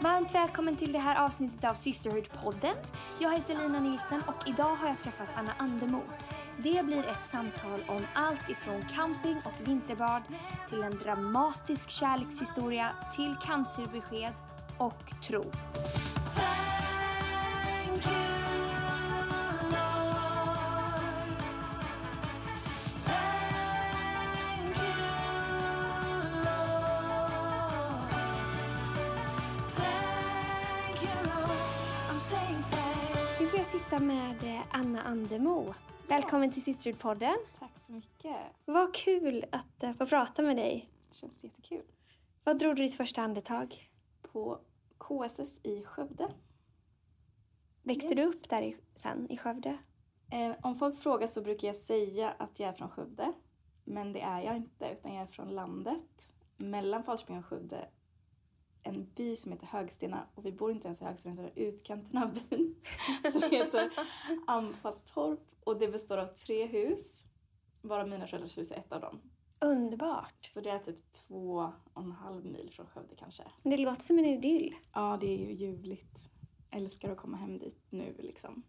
Varmt välkommen till det här avsnittet av Sisterhood-podden. Jag heter Lina Nilsson och idag har jag träffat Anna Andemo. Det blir ett samtal om allt ifrån camping och vinterbad till en dramatisk kärlekshistoria till cancerbesked och tro. Sitta med eh, Anna Andemo. Välkommen till Sisterhood-podden. Tack så mycket. Vad kul att eh, få prata med dig. Det känns jättekul. Vad drog du ditt första andetag? På KSS i Skövde. Växte Yes. du upp där i, sen, i Skövde? Eh, om folk frågar så brukar jag säga att jag är från Skövde. Men det är jag inte, utan jag är från landet. Mellan Falköping och Skövde. En by som heter Högstena och vi bor inte ens i Högstena utan i utkanten av byn. Som heter Amfastorp och det består av tre hus. Varav mina föräldrars hus är ett av dem. Underbart. Så det är typ två och en halv mil från Skövde kanske. Det låter som en idyll. Ja, det är ju ljuvligt. Älskar att komma hem dit nu liksom.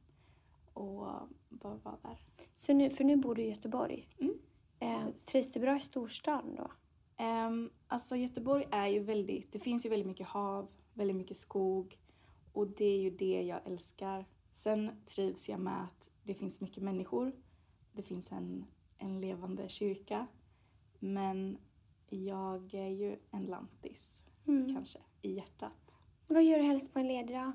Och bara vara där. Så nu, för nu bor du i Göteborg. Mm. Eh, trivs du bra i storstaden då? Um, alltså Göteborg är ju väldigt, det finns ju väldigt mycket hav, väldigt mycket skog. Och det är ju det jag älskar. Sen trivs jag med att det finns mycket människor. Det finns en, en levande kyrka. Men jag är ju en lantis, Mm. kanske, i hjärtat. Vad gör du helst på en ledig dag?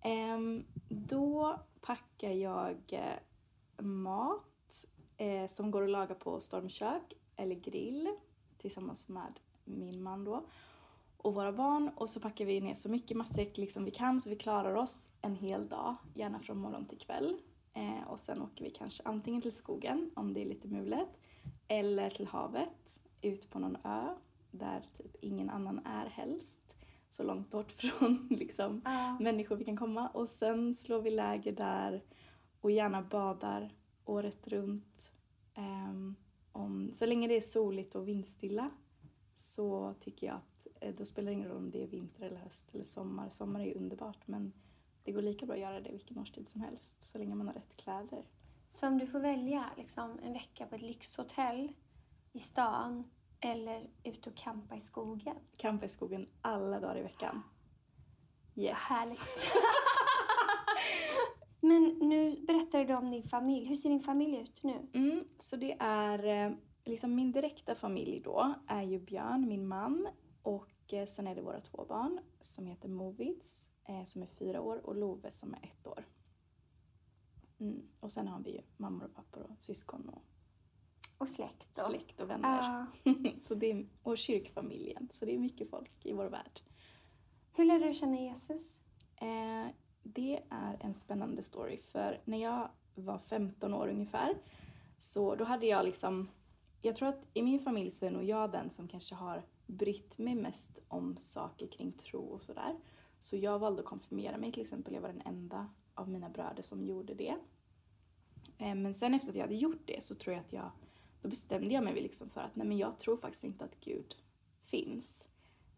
Ehm, då packar jag eh, mat eh, som går att laga på stormkök eller grill tillsammans med min man då och våra barn och så packar vi ner så mycket matsäck liksom vi kan så vi klarar oss en hel dag, gärna från morgon till kväll. Eh, och sen åker vi kanske antingen till skogen om det är lite mulet eller till havet, ut på någon ö där typ ingen annan är helst. Så långt bort från liksom Ja. människor vi kan komma. Och sen slår vi läger där och gärna badar året runt. Ehm, om, så länge det är soligt och vindstilla så tycker jag att eh, då spelar det ingen roll om det är vinter eller höst eller sommar. Sommar är ju underbart men det går lika bra att göra det vilken årstid som helst så länge man har rätt kläder. Så om du får välja liksom, en vecka på ett lyxhotell i stan eller ut och campa i skogen. Campa i skogen alla dagar i veckan. Yes. Härligt. Men nu berättar du om din familj. Hur ser din familj ut nu? Mm, så det är eh, liksom min direkta familj då är ju Björn, min man och eh, sen är det våra två barn som heter Movits eh, som är fyra år och Love som är ett år. Mm. Och sen har vi ju mammor och pappor och syskon och Och släkt då? släkt och vänner. Ja. så det är, och kyrkfamiljen, så det är mycket folk i vår värld. Hur lärde du känna Jesus? Eh, det är en spännande story för när jag var 15 år ungefär så då hade jag liksom, jag tror att i min familj så är nog jag den som kanske har brytt mig mest om saker kring tro och sådär. Så jag valde att konfirmera mig till exempel, jag var den enda av mina bröder som gjorde det. Eh, men sen efter att jag hade gjort det så tror jag att jag, då bestämde jag mig liksom för att nej men jag tror faktiskt inte att Gud finns.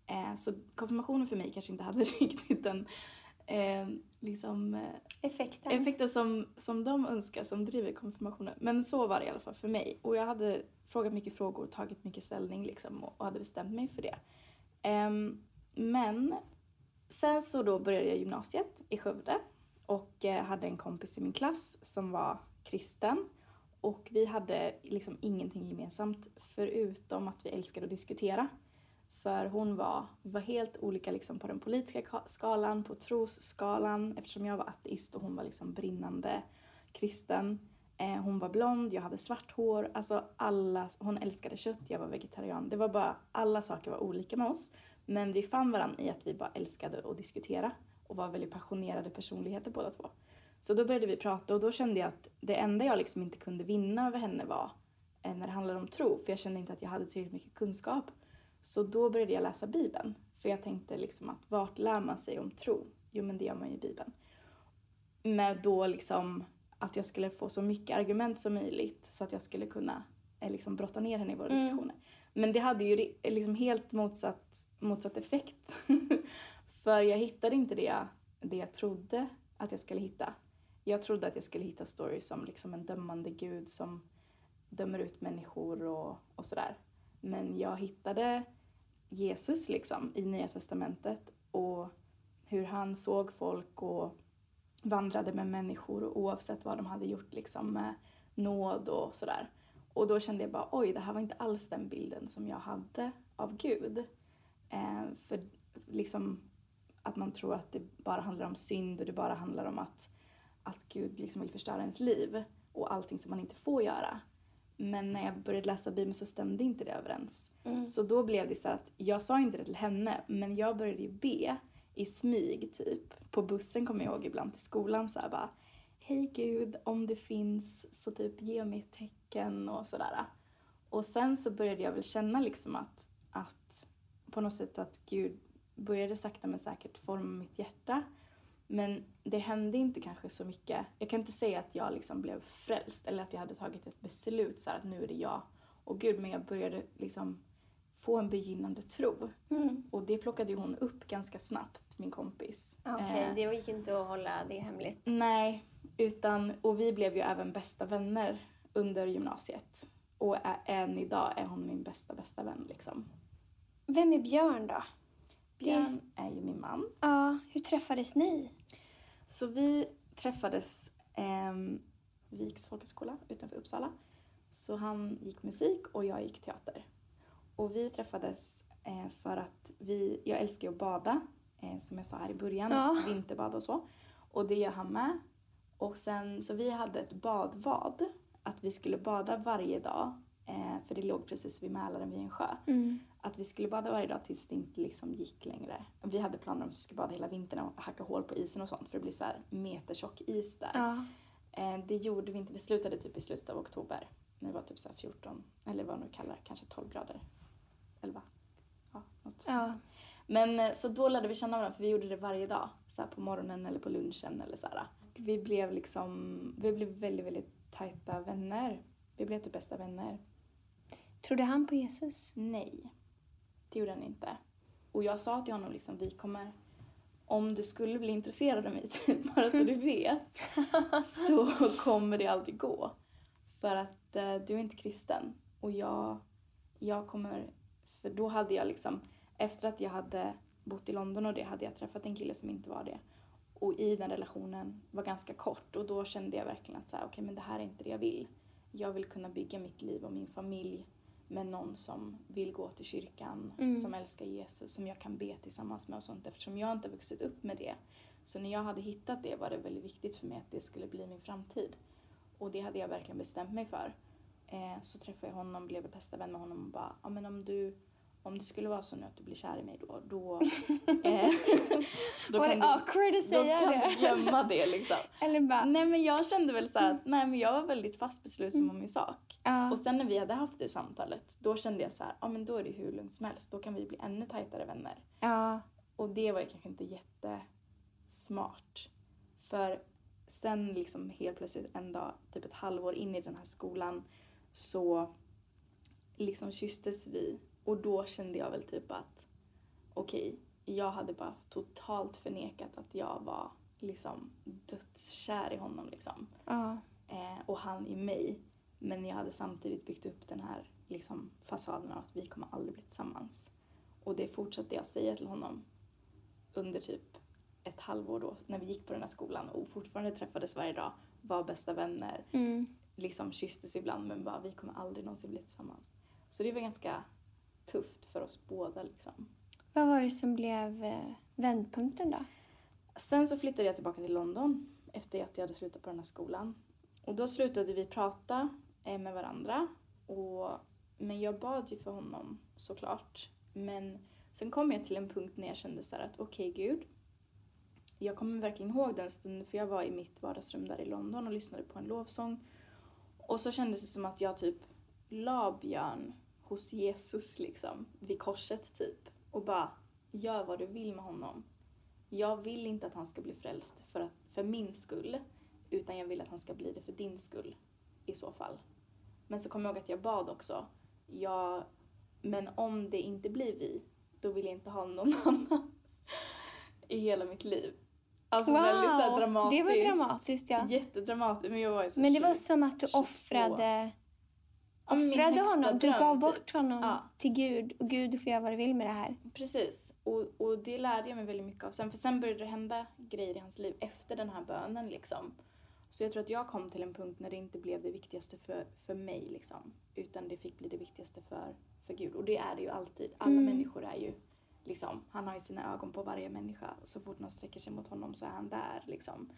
Eh, så konfirmationen för mig kanske inte hade riktigt den eh, liksom, eh, Effekten? effekten som, som de önskar som driver konfirmationen. Men så var det i alla fall för mig. Och jag hade frågat mycket frågor och tagit mycket ställning liksom, och, och hade bestämt mig för det. Ehm, men sen så då började jag gymnasiet i Skövde och eh, hade en kompis i min klass som var kristen. Och vi hade liksom ingenting gemensamt förutom att vi älskade att diskutera. För hon var, vi var helt olika liksom på den politiska skalan, på trosskalan eftersom jag var ateist och hon var liksom brinnande kristen. Eh, hon var blond, jag hade svart hår, alltså alla, hon älskade kött, jag var vegetarian. Det var bara, alla saker var olika med oss. Men vi fann varandra i att vi bara älskade att diskutera och var väldigt passionerade personligheter båda två. Så då började vi prata och då kände jag att det enda jag liksom inte kunde vinna över henne var eh, när det handlade om tro, för jag kände inte att jag hade tillräckligt mycket kunskap. Så då började jag läsa Bibeln, för jag tänkte liksom att vart lär man sig om tro? Jo, men det gör man ju i Bibeln. Med då liksom att jag skulle få så mycket argument som möjligt så att jag skulle kunna eh, liksom brotta ner henne i våra diskussioner. Men det hade ju liksom helt motsatt, motsatt effekt. För jag hittade inte det jag, det jag trodde att jag skulle hitta. Jag trodde att jag skulle hitta stories som liksom en dömande gud som dömer ut människor och, och sådär. Men jag hittade Jesus liksom i Nya Testamentet och hur han såg folk och vandrade med människor oavsett vad de hade gjort liksom med nåd och sådär. Och då kände jag bara oj, det här var inte alls den bilden som jag hade av Gud. Eh, för liksom att man tror att det bara handlar om synd och det bara handlar om att, att Gud liksom vill förstöra ens liv och allting som man inte får göra. Men när jag började läsa Bibeln så stämde inte det överens. Mm. Så då blev det så att, jag sa inte det till henne, men jag började ju be i smyg typ. På bussen kommer jag ihåg ibland till skolan så här bara Hej Gud, om det finns så typ ge mig ett tecken och sådär. Och sen så började jag väl känna liksom att, att på något sätt att Gud började sakta men säkert forma mitt hjärta. Men det hände inte kanske så mycket. Jag kan inte säga att jag liksom blev frälst eller att jag hade tagit ett beslut så här, att nu är det jag och Gud. Men jag började liksom få en begynnande tro. Mm. Och det plockade ju hon upp ganska snabbt, min kompis. Okej, Eh, det gick inte att hålla det hemligt. Nej, utan, och vi blev ju även bästa vänner under gymnasiet. Och ä- än idag är hon min bästa, bästa vän liksom. Vem är Björn då? Björn är ju min man. Ja, hur träffades ni? Så vi träffades eh, Viks folkhögskola utanför Uppsala. Så han gick musik och jag gick teater. Och vi träffades eh, för att vi, jag älskar ju att bada, eh, som jag sa här i början, Ja. vinterbada och så. Och det gör han med. Och sen, så vi hade ett badvad, att vi skulle bada varje dag, eh, för det låg precis vid Mälaren vid en sjö. Mm. Att vi skulle bada varje dag tills det inte liksom gick längre. Vi hade planer om att vi skulle bada hela vintern och hacka hål på isen och sånt för det blir så här metertjock is där. Ja. Eh, det gjorde vi inte, vi slutade typ i slutet av oktober. När det var typ så här 14, eller vad man nu kallar kanske 12 grader. 11. Ja, något sånt. ja. Men eh, så då lärde vi känna varandra för vi gjorde det varje dag. Så på morgonen eller på lunchen eller så här. Vi blev liksom, vi blev väldigt, väldigt tajta vänner. Vi blev typ bästa vänner. Trodde han på Jesus? Nej, det gjorde han inte. Och jag sa till honom liksom, vi kommer, om du skulle bli intresserad av mig, typ, bara så du vet, så kommer det aldrig gå. För att eh, du är inte kristen. Och jag, jag kommer, för då hade jag liksom, efter att jag hade bott i London och det hade jag träffat en kille som inte var det. Och i den relationen var ganska kort och då kände jag verkligen att så här, okej men det här är inte det jag vill. Jag vill kunna bygga mitt liv och min familj med någon som vill gå till kyrkan, Mm. som älskar Jesus, som jag kan be tillsammans med och sånt eftersom jag inte har vuxit upp med det. Så när jag hade hittat det var det väldigt viktigt för mig att det skulle bli min framtid. Och det hade jag verkligen bestämt mig för. Eh, så träffade jag honom, blev bästa vän med honom och bara, ja men om du, om det skulle vara så nu att du blir kär i mig då, då, eh, då kan, du, awkward att då säga kan det? du glömma det liksom. Eller bara, Nej men jag kände väl så att, nej men jag var väldigt fast besluten om min sak. ja. Och sen när vi hade haft det samtalet, då kände jag så här, ja men då är det hur lugnt som helst, då kan vi bli ännu tajtare vänner. ja. Och det var ju kanske inte jättesmart. För sen liksom helt plötsligt en dag, typ ett halvår in i den här skolan, så liksom kysstes vi. Och då kände jag väl typ att okej, jag hade bara totalt förnekat att jag var liksom dödskär i honom liksom. ja. Eh, och han i mig. Men jag hade samtidigt byggt upp den här liksom, fasaden av att vi kommer aldrig bli tillsammans. Och det fortsatte jag säga till honom under typ ett halvår då, när vi gick på den här skolan och fortfarande träffades varje dag, var bästa vänner, Mm. liksom kysstes ibland men bara vi kommer aldrig någonsin bli tillsammans. Så det var ganska tufft för oss båda liksom. Vad var det som blev eh, vändpunkten då? Sen så flyttade jag tillbaka till London efter att jag hade slutat på den här skolan. Och då slutade vi prata eh, med varandra. Och, men jag bad ju för honom såklart. Men sen kom jag till en punkt när jag kände så här att okej Gud. Jag kommer verkligen ihåg den stunden för jag var i mitt vardagsrum där i London och lyssnade på en lovsång. Och så kändes det som att jag typ la Björn hos Jesus liksom, vid korset typ. Och bara, gör vad du vill med honom jag vill inte att han ska bli frälst för, att, för min skull, utan jag vill att han ska bli det för din skull i så fall. Men så kommer jag ihåg att jag bad också, jag, men om det inte blir vi, då vill jag inte ha någon annan. i hela mitt liv. Alltså wow, väldigt så dramatiskt. det var dramatiskt ja. Jättedramatiskt. Men jag var ju så Men det var 20 som att du 22. offrade, offrade högsta honom. Du gav typ. bort honom Ja. till Gud. Och Gud, får göra vad du vill med det här. Precis. Och, och det lärde jag mig väldigt mycket av sen. För sen började det hända grejer i hans liv efter den här bönen liksom. Så jag tror att jag kom till en punkt när det inte blev det viktigaste för, för mig liksom. Utan det fick bli det viktigaste för, för Gud. Och det är det ju alltid. Alla Mm. människor är ju liksom, han har ju sina ögon på varje människa. Så fort någon sträcker sig mot honom så är han där liksom.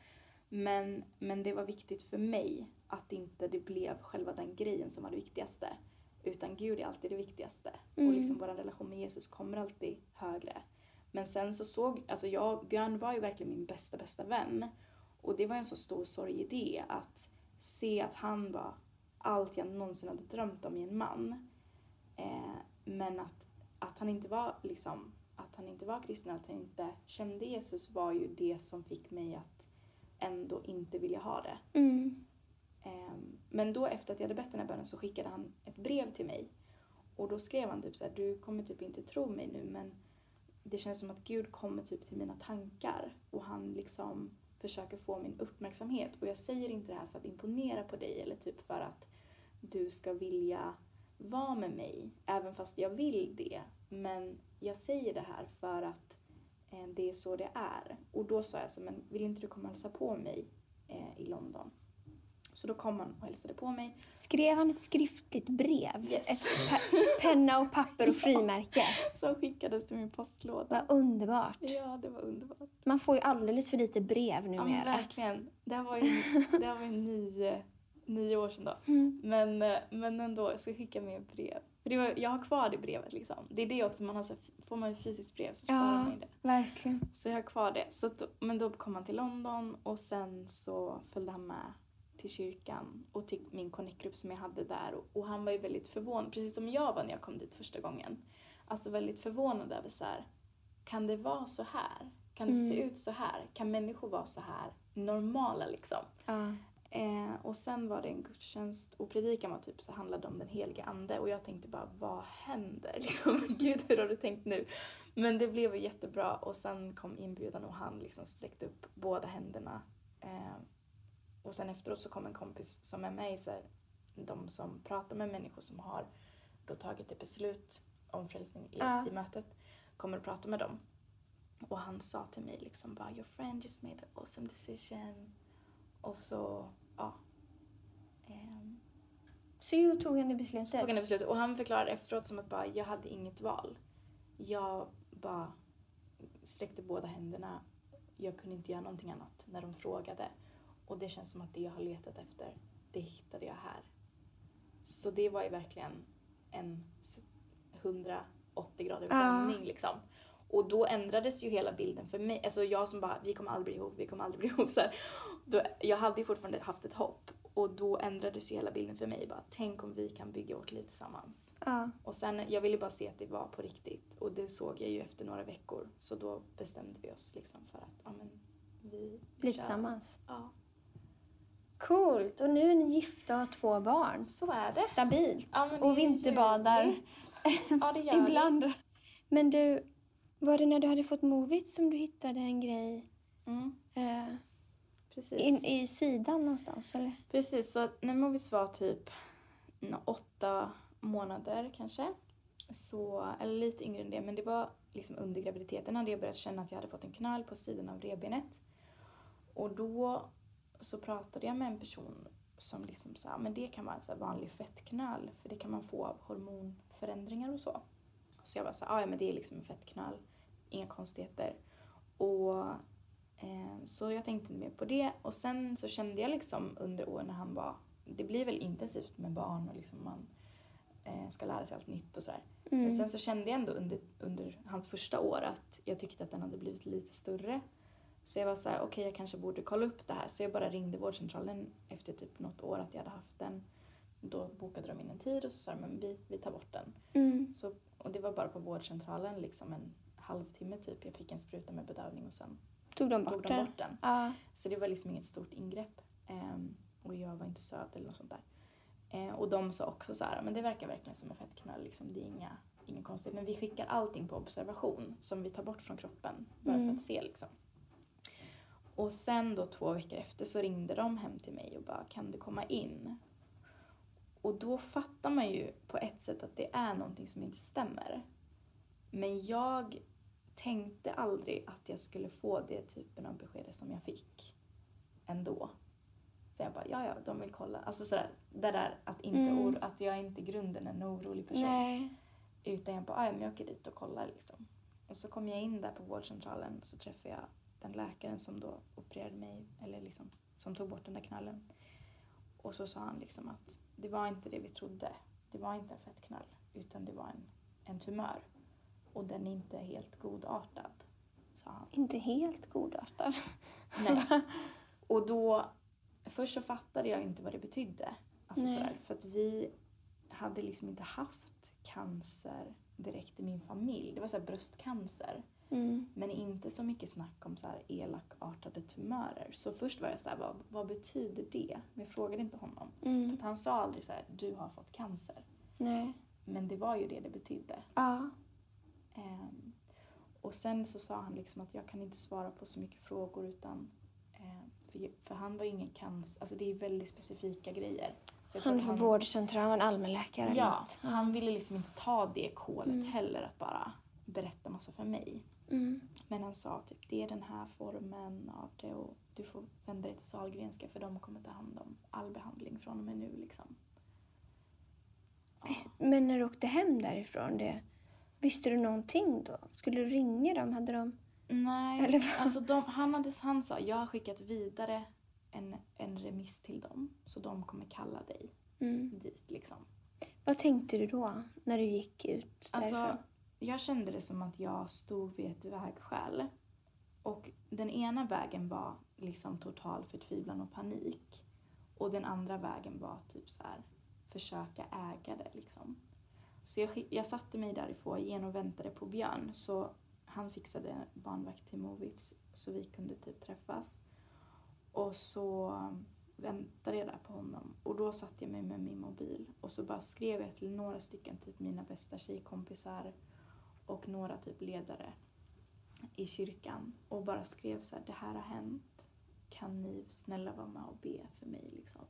Men, men det var viktigt för mig att inte det blev själva den grejen som var det viktigaste. Utan Gud är alltid det viktigaste. Mm. Och liksom vår relation med Jesus kommer alltid högre. Men sen så såg, alltså jag, Björn var ju verkligen min bästa, bästa vän. Och det var en så stor sorg i det att se att han var allt jag någonsin hade drömt om i en man. Eh, men att, att han inte var liksom, att han inte var kristen, att han inte kände Jesus var ju det som fick mig att ändå inte vilja ha det. Mm. Ehm, Men då efter att jag hade bett den här bönen så skickade han ett brev till mig. Och då skrev han typ så här, du kommer typ inte tro mig nu men det känns som att Gud kommer typ till mina tankar och han liksom försöker få min uppmärksamhet. Och jag säger inte det här för att imponera på dig eller typ för att du ska vilja vara med mig, även fast jag vill det. Men jag säger det här för att det är så det är. Och då sa jag så, men vill inte du komma och hälsa på mig eh, i London? Så då kom han och hälsade på mig. Skrev han ett skriftligt brev? Yes. Ett pe- penna och papper och frimärke? Som skickades till min postlåda. Vad underbart. Ja, det var underbart. Man får ju alldeles för lite brev Ja, numera. verkligen. Det här var ju, det här var ju nio, nio år sedan då. Mm. Men, eh, men ändå, jag ska skicka med brev. För det var, jag har kvar det brevet liksom. Det är det också, man har så, får man ett fysiskt brev så sparar Ja. man ju det. Verkligen. Så jag har kvar det. Så att, men då kom han till London och sen så följde han med till kyrkan och till min connect-grupp som jag hade där. Och, och han var ju väldigt förvånad, precis som jag var när jag kom dit första gången. Alltså väldigt förvånad över så här, kan det vara så här? Kan det se Mm. ut så här? Kan människor vara så här normala liksom? Ja. Eh, och sen var det en gudstjänst och predikan var typ så handlade om den helige ande och jag tänkte bara vad händer? Liksom, Gud hur har du tänkt nu? Men det blev ju jättebra och sen kom inbjudan och han liksom sträckte upp båda händerna. Eh, och sen efteråt så kom en kompis som är med i så här, de som pratar med människor som har då tagit ett beslut om frälsning i, Ja. i mötet, kommer att prata med dem. Och han sa till mig liksom bara your friend just made an awesome decision. Och så, ja. Ehm, Så tog han det så beslutet? tog han det beslutet. Och han förklarade efteråt som att bara, jag hade inget val. Jag bara sträckte båda händerna. Jag kunde inte göra någonting annat när de frågade. Och det känns som att det jag har letat efter, det hittade jag här. Så det var ju verkligen en s- 180 grader vändning liksom. Och då ändrades ju hela bilden för mig. Alltså jag som bara, vi kommer aldrig bli ihop, vi kommer aldrig bli ihop. Så här. Då, jag hade ju fortfarande haft ett hopp. Och då ändrades ju hela bilden för mig. Bara, tänk om vi kan bygga vårt liv tillsammans. Ja. Och sen, jag ville bara se att det var på riktigt. Och det såg jag ju efter några veckor. Så då bestämde vi oss liksom för att, ja men, vi Bli tillsammans. Ja, Coolt. Och nu är ni gifta och har två barn. så är det. Stabilt. Ja, det och vinterbadar. Ja, det gör det. ibland. Men du, var det när du hade fått Movit som du hittade en grej Mm, eh, in, i sidan någonstans? Eller? Precis, så när Movis var typ åtta månader kanske, så, eller lite yngre än det, men det var liksom under graviditeten hade jag börjat känna att jag hade fått en knöl på sidan av revbenet. Och då så pratade jag med en person som liksom sa, men det kan vara en så vanlig fettknöl, för det kan man få av hormonförändringar och så. Så jag var så "Ah, ja men det är liksom en fettknöl, inga konstigheter. Och Eh, Så jag tänkte inte mer på det. Och sen så kände jag liksom under åren när han var... Det blir väl intensivt med barn och liksom man eh, ska lära sig allt nytt och sådär. Men Mm. sen så kände jag ändå under, under hans första år att jag tyckte att den hade blivit lite större. Så jag var så här, okej jag kanske borde kolla upp det här. Så jag bara ringde vårdcentralen efter typ något år att jag hade haft den. Då bokade de in en tid och så sa de, men vi, vi tar bort den. Mm. Så, och det var bara på vårdcentralen liksom en halvtimme typ. Jag fick en spruta med bedövning och sen Tog de tog bort de det? bort den. Ja. Så det var liksom inget stort ingrepp. Ehm, och jag var inte söt eller något sånt där. Ehm, och de sa också så här, men det verkar verkligen som en fettknöl, liksom, det är inga inget konstigt. Men vi skickar allting på observation som vi tar bort från kroppen. Bara Mm. för att se liksom. Och sen då två veckor efter så ringde de hem till mig och bara kan du komma in? Och då fattar man ju på ett sätt att det är någonting som inte stämmer. Men jag tänkte aldrig att jag skulle få det typen av besked som jag fick ändå. Så jag bara, ja ja, de vill kolla. Alltså sådär, det där att, inte Mm. or- att jag är inte i grunden en orolig person. Nej. Utan jag bara, "Ah, ja, men jag åker dit och kollar liksom. Och så kom jag in där på vårdcentralen så träffade jag den läkaren som då opererade mig, eller liksom som tog bort den där knallen. Och så sa han liksom att det var inte det vi trodde. Det var inte en fettknall, utan det var en, en tumör. Och den är inte helt godartad, sa han. Inte helt godartad. Nej. Och då, först så fattade jag inte vad det betydde. Alltså sådär, för att vi hade liksom inte haft cancer direkt i min familj. Det var så här bröstcancer. Mm. Men inte så mycket snack om så här elakartade tumörer. Så först var jag så här, vad, vad betyder det? Men jag frågade inte honom. För Mm. att han sa aldrig så här, du har fått cancer. Nej. Men det var ju det det betydde. Ja. Ehm, och sen så sa han liksom att jag kan inte svara på så mycket frågor utan ehm, för, för han var ju ingen cancer, alltså det är väldigt specifika grejer. Han var vårdcentral, han var en allmänläkare Ja, han ville liksom inte ta det kolet Mm. heller att bara berätta massa för mig. Mm. Men han sa typ det är den här formen av det och du får vända dig till Sahlgrenska för de kommer ta hand om all behandling från och med nu liksom. Ja. Men när du åkte hem därifrån, det, visste du någonting då? Skulle du ringa dem? Hade de... Nej, alltså de, han, hade, han sa jag har skickat vidare en, en remiss till dem så de kommer kalla dig Mm. dit liksom. Vad tänkte du då, när du gick ut Alltså, därifrån? Jag kände det som att jag stod vid ett vägskäl. Och den ena vägen var liksom total förtvivlan och panik. Och den andra vägen var typ så här, försöka äga det liksom. Så jag, jag satte mig där i foajén och väntade på Björn. Så han fixade barnvakt till Movits så vi kunde typ träffas. Och så väntade jag där på honom och då satte jag mig med min mobil och så bara skrev jag till några stycken, typ mina bästa tjejkompisar och några typ ledare i kyrkan och bara skrev så här, det här har hänt. Kan ni snälla vara med och be för mig liksom?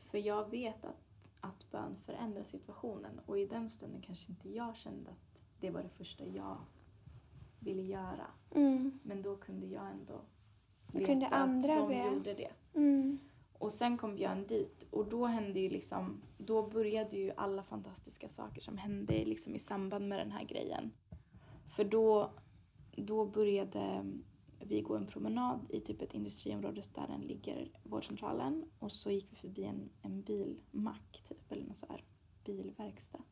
För jag vet att, att bön förändrar situationen och i den stunden kanske inte jag kände att det var det första jag ville göra. Mm. Men då kunde jag ändå Då kunde andra att de be. gjorde det. Mm. Och sen kom Björn dit och då hände ju liksom, då började ju alla fantastiska saker som hände liksom i samband med den här grejen. För då, då började vi gå en promenad i typ ett industriområde där den ligger vårdcentralen och så gick vi förbi en, en bilmack typ eller någon så här bilverkstad.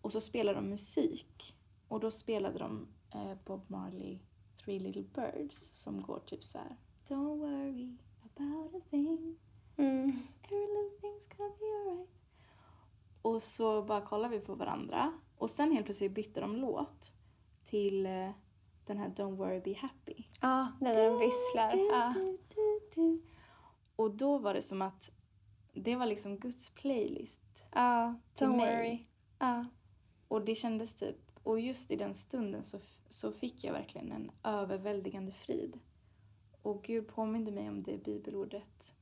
Och så spelade de musik och då spelade de eh, Bob Marley Three Little Birds som går typ så här Don't worry about a thing Mm. Alright. Och så bara kollade vi på varandra. Och sen helt plötsligt bytte de låt till eh, den här Don't worry be happy. Ja, den där de visslar. Du. Och då var det som att det var liksom Guds playlist. Ja, Till don't mig. worry. Ja. Och det kändes typ, och just i den stunden så, så fick jag verkligen en överväldigande frid. Och Gud påminde mig om det bibelordet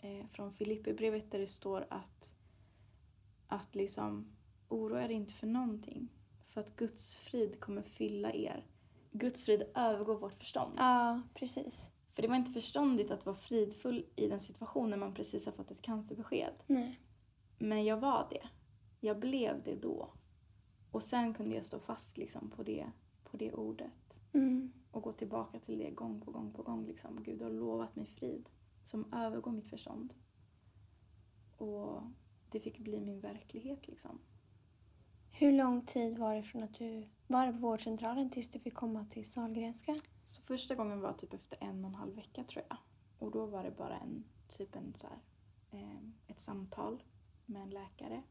eh, från Filipperbrevet där det står att, att liksom oroa er inte för någonting. För att Guds frid kommer fylla er. Guds frid övergår vårt förstånd. ja, precis. För det var inte förståndigt att vara fridfull i den situationen man precis har fått ett cancerbesked. Nej. Men jag var det. Jag blev det då. Och sen kunde jag stå fast liksom på det, på det ordet. Mm. Och gå tillbaka till det gång på gång på gång. Liksom. Gud har lovat mig frid som övergår mitt förstånd. Och det fick bli min verklighet liksom. Hur lång tid var det från att du var på vårdcentralen tills du fick komma till Sahlgrenska? Så första gången var typ efter en och en halv vecka tror jag. Och då var det bara en, typ en så här, eh, ett samtal med en läkare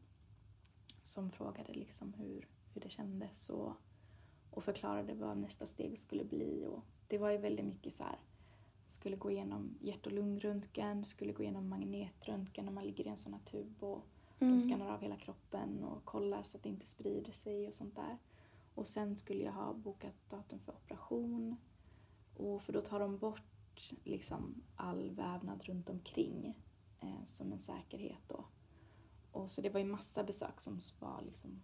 som frågade liksom hur, hur det kändes och, och förklarade vad nästa steg skulle bli. Och det var ju väldigt mycket så här, skulle gå igenom hjärt och lungröntgen, skulle gå igenom magnetröntgen när man ligger i en sån här tub och, De skannar av hela kroppen och kollar så att det inte sprider sig och sånt där. Och sen skulle jag ha bokat datum för operation. Och för då tar de bort liksom all vävnad runt omkring eh, som en säkerhet då. Och så det var ju massa besök som var liksom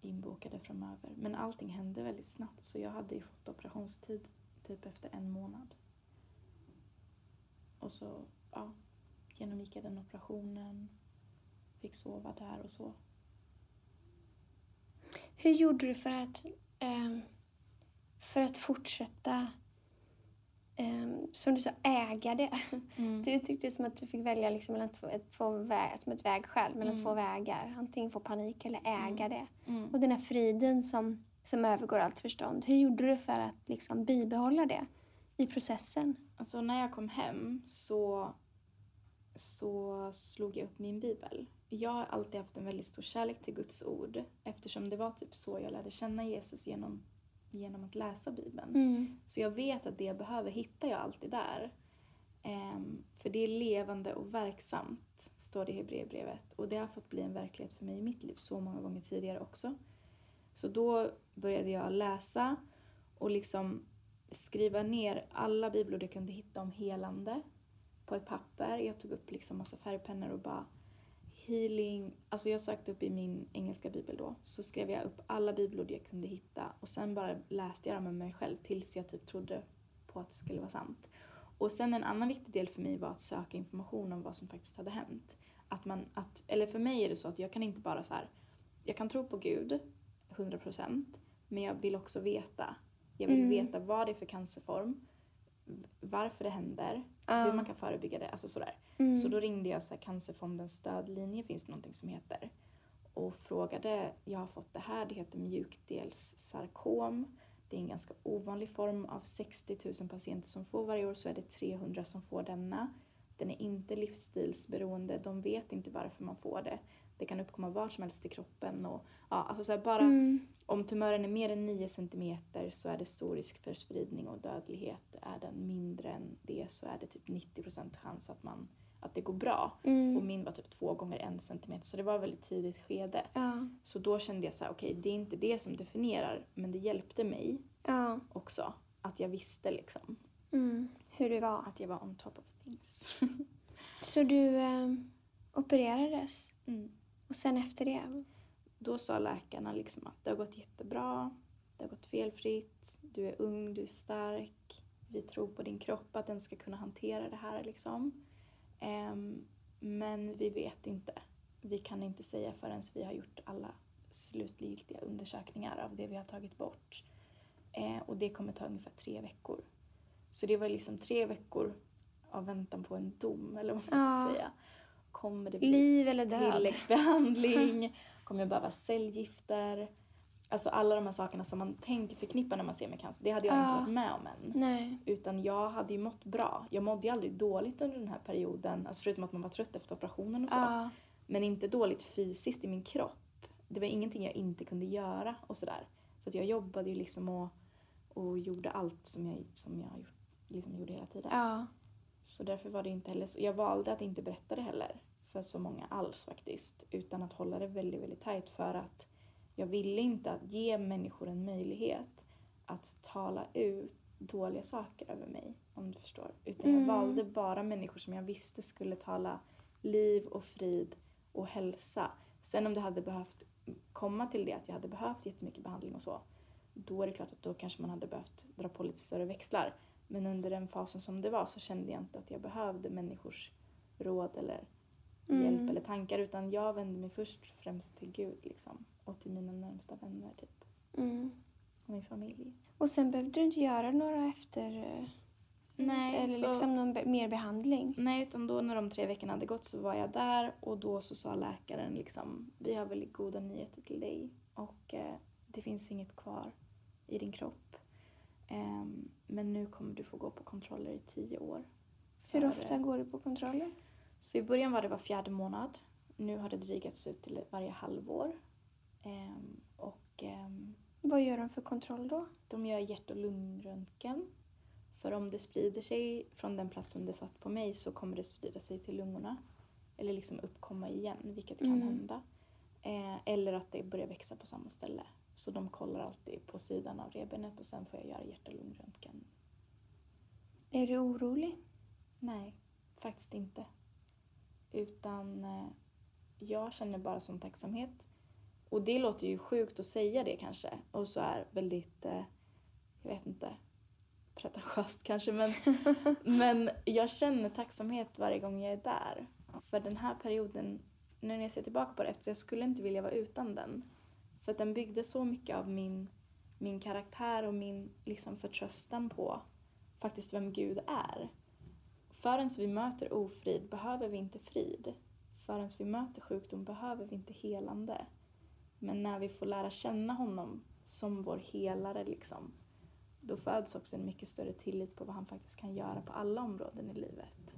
inbokade framöver. Men allting hände väldigt snabbt så jag hade ju fått operationstid typ efter en månad. Och så ja, genomgick jag den operationen, fick sova där och så. Hur gjorde du för att, ehm, för att fortsätta, ehm, som du sa, äga det? Mm. Du uttryckte det som att du fick välja liksom mellan två, två vä- som ett vägskäl mellan Mm. två vägar. Antingen få panik eller äga det. Mm. Och den här friden som, som övergår allt förstånd. Hur gjorde du för att liksom bibehålla det i processen? Alltså när jag kom hem så, så slog jag upp min bibel. Jag har alltid haft en väldigt stor kärlek till Guds ord eftersom det var typ så jag lärde känna Jesus genom, genom att läsa bibeln. Mm. Så jag vet att det jag behöver hittar jag alltid där. Ehm, för det är levande och verksamt, står det i Hebreerbrevet. Och det har fått bli en verklighet för mig i mitt liv så många gånger tidigare också. Så då började jag läsa och liksom skriva ner alla bibelord jag kunde hitta om helande på ett papper. Jag tog upp liksom massa färgpennor och bara healing. Alltså jag sökte upp i min engelska bibel då. Så skrev jag upp alla bibelord jag kunde hitta och sen bara läste jag dem med mig själv tills jag typ trodde på att det skulle vara sant. Och sen en annan viktig del för mig var att söka information om vad som faktiskt hade hänt. Att man, att, eller för mig är det så att jag kan inte bara så här, jag kan tro på Gud 100% men jag vill också veta. Jag vill Mm. veta vad det är för cancerform, varför det händer, hur man kan förebygga det, alltså sådär. Mm. Så då ringde jag så här, Cancerfondens stödlinje, finns det någonting som heter. Och frågade, jag har fått det här, det heter mjukdelssarkom. Det är en ganska ovanlig form. Av 60 000 patienter som får varje år så är det 300 som får denna. Den är inte livsstilsberoende, de vet inte varför man får det. Det kan uppkomma var som helst i kroppen. Och, ja, alltså så här, bara Mm. Om tumören är mer än 9 cm så är det stor risk för spridning och dödlighet. Är den mindre än det så är det typ 90 chans att, man, att det går bra. Och Mm. min var typ två gånger en centimeter så det var väldigt tidigt skede. Ja. Så då kände jag så här, okej det är inte det som definierar men det hjälpte mig ja. också. Att jag visste liksom Mm. Hur du var. att jag var on top of things. Så du eh, opererades Mm. och sen efter det? Då sa läkarna liksom att det har gått jättebra, det har gått felfritt, du är ung, du är stark, vi tror på din kropp att den ska kunna hantera det här liksom. Ehm, men vi vet inte. Vi kan inte säga förrän vi har gjort alla slutgiltiga undersökningar av det vi har tagit bort. Eh, och det kommer ta ungefär tre veckor. Så det var liksom tre veckor av väntan på en dom, eller vad man Ja. ska säga. Kommer det bli Liv eller död? tilläggsbehandling? Kommer jag behöva cellgifter? Alltså alla de här sakerna som man tänker förknippa när man ser med cancer. Det hade jag Ja. inte varit med om än. Nej. Utan jag hade ju mått bra. Jag mådde ju aldrig dåligt under den här perioden. Alltså förutom att man var trött efter operationen och så. Ja. Men inte dåligt fysiskt i min kropp. Det var ingenting jag inte kunde göra och sådär. Så att jag jobbade ju liksom och, och gjorde allt som jag, som jag liksom gjorde hela tiden. ja. Så därför var det inte heller så. Jag valde att inte berätta det heller för så många alls faktiskt. Utan att hålla det väldigt, väldigt tajt för att jag ville inte att ge människor en möjlighet att tala ut dåliga saker över mig, om du förstår. Utan jag Mm. valde bara människor som jag visste skulle tala liv och frid och hälsa. Sen om det hade behövt komma till det att jag hade behövt jättemycket behandling och så, då är det klart att då kanske man hade behövt dra på lite större växlar. Men under den fasen som det var så kände jag inte att jag behövde människors råd eller Mm. hjälp eller tankar utan jag vände mig först och främst till Gud liksom och till mina närmsta vänner typ Mm. och min familj. Och sen behövde du inte göra några efter... eh, Nej, eller så- liksom någon be- mer behandling? Nej, utan då när de tre veckorna hade gått så var jag där och då så sa läkaren liksom vi har väldigt goda nyheter till dig och eh, det finns inget kvar i din kropp. Ehm, men nu kommer du få gå på kontroller i tio år. Hur ofta eh, går du på kontroller? Så i början var det var fjärde månad. Nu har det drygats ut till varje halvår. Ehm, och ehm, Vad gör de för kontroll då? de gör hjärt och lungröntgen. För om det sprider sig från den platsen det satt på mig så kommer det sprida sig till lungorna. eller liksom uppkomma igen, vilket kan Mm. hända. Eh, eller att det börjar växa på samma ställe. Så de kollar alltid på sidan av revbenet och sen får jag göra hjärt och lungröntgen. Är du orolig? Nej, faktiskt inte. Utan eh, jag känner bara som tacksamhet. Och det låter ju sjukt att säga det kanske. Och så är väldigt, eh, jag vet inte, pretentiöst kanske. Men, men jag känner tacksamhet varje gång jag är där. För den här perioden, nu när jag ser tillbaka på det, efter jag skulle inte vilja vara utan den. För den byggde så mycket av min, min karaktär och min liksom, förtröstan på faktiskt vem Gud är. Förrän vi möter ofrid behöver vi inte frid. Förrän vi möter sjukdom behöver vi inte helande. Men när vi får lära känna honom som vår helare, liksom, då föds också en mycket större tillit på vad han faktiskt kan göra på alla områden i livet.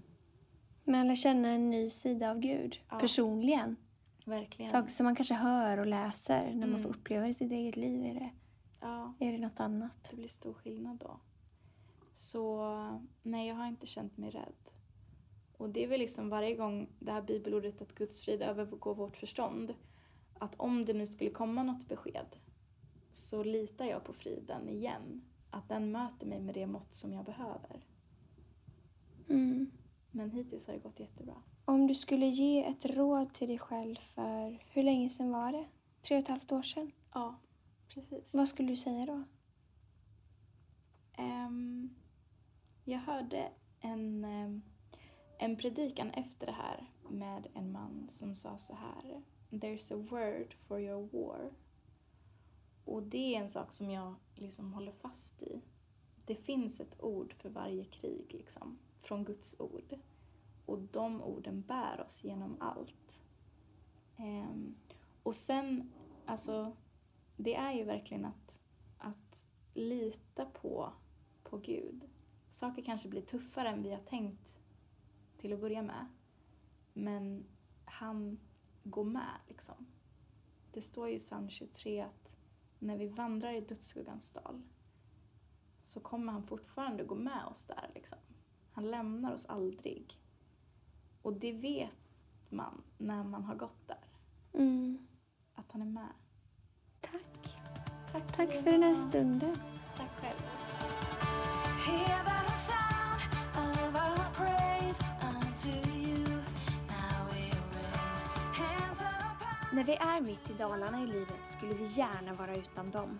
Men lär känna en ny sida av Gud, Ja. personligen. Verkligen. Saker som man kanske hör och läser när man Mm. får uppleva det i sitt eget liv. Är det, Ja, är det något annat? det blir stor skillnad då. Så nej, jag har inte känt mig rädd. Och det är väl liksom varje gång det här bibelordet att Guds frid övergår vårt förstånd. Att om det nu skulle komma något besked så litar jag på friden igen. Att den möter mig med det mått som jag behöver. Mm. Men hittills har det gått jättebra. Om du skulle ge ett råd till dig själv för, hur länge sedan var det? Tre och ett halvt år sedan? Ja, precis. Vad skulle du säga då? Ehm, jag hörde en, ehm, en predikan efter det här med en man som sa så här. There's a word for your war. Och det är en sak som jag liksom håller fast i. Det finns ett ord för varje krig, liksom, från Guds ord. Och de orden bär oss genom allt. Um, och sen, alltså, det är ju verkligen att, att lita på, på Gud. Saker kanske blir tuffare än vi har tänkt till att börja med. Men han går med liksom. Det står ju i psalm 23 att när vi vandrar i dödsskuggans dal så kommer han fortfarande gå med oss där liksom. Han lämnar oss aldrig. Och det vet man när man har gått där. Mm. Att han är med. Tack. Tack, Tack för den här stunden. När vi är mitt i dalarna i livet skulle vi gärna vara utan dem.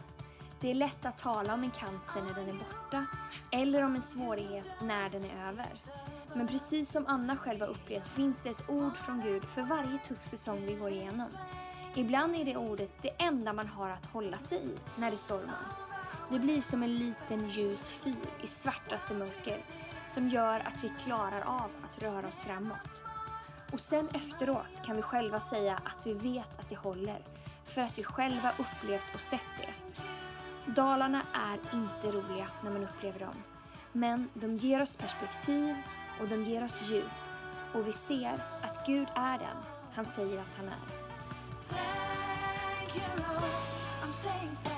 Det är lätt att tala om en cancer när den är borta eller om en svårighet när den är över. Men precis som Anna själv har upplevt finns det ett ord från Gud för varje tuff säsong vi går igenom. Ibland är det ordet det enda man har att hålla sig i när det stormar. Det blir som en liten ljus fyr i svartaste mörker som gör att vi klarar av att röra oss framåt. Och sen efteråt kan vi själva säga att vi vet att det håller. För att vi själva upplevt och sett det. Dalarna är inte roliga när man upplever dem. Men de ger oss perspektiv och de ger oss djup. Och vi ser att Gud är den han säger att han är. Thank you,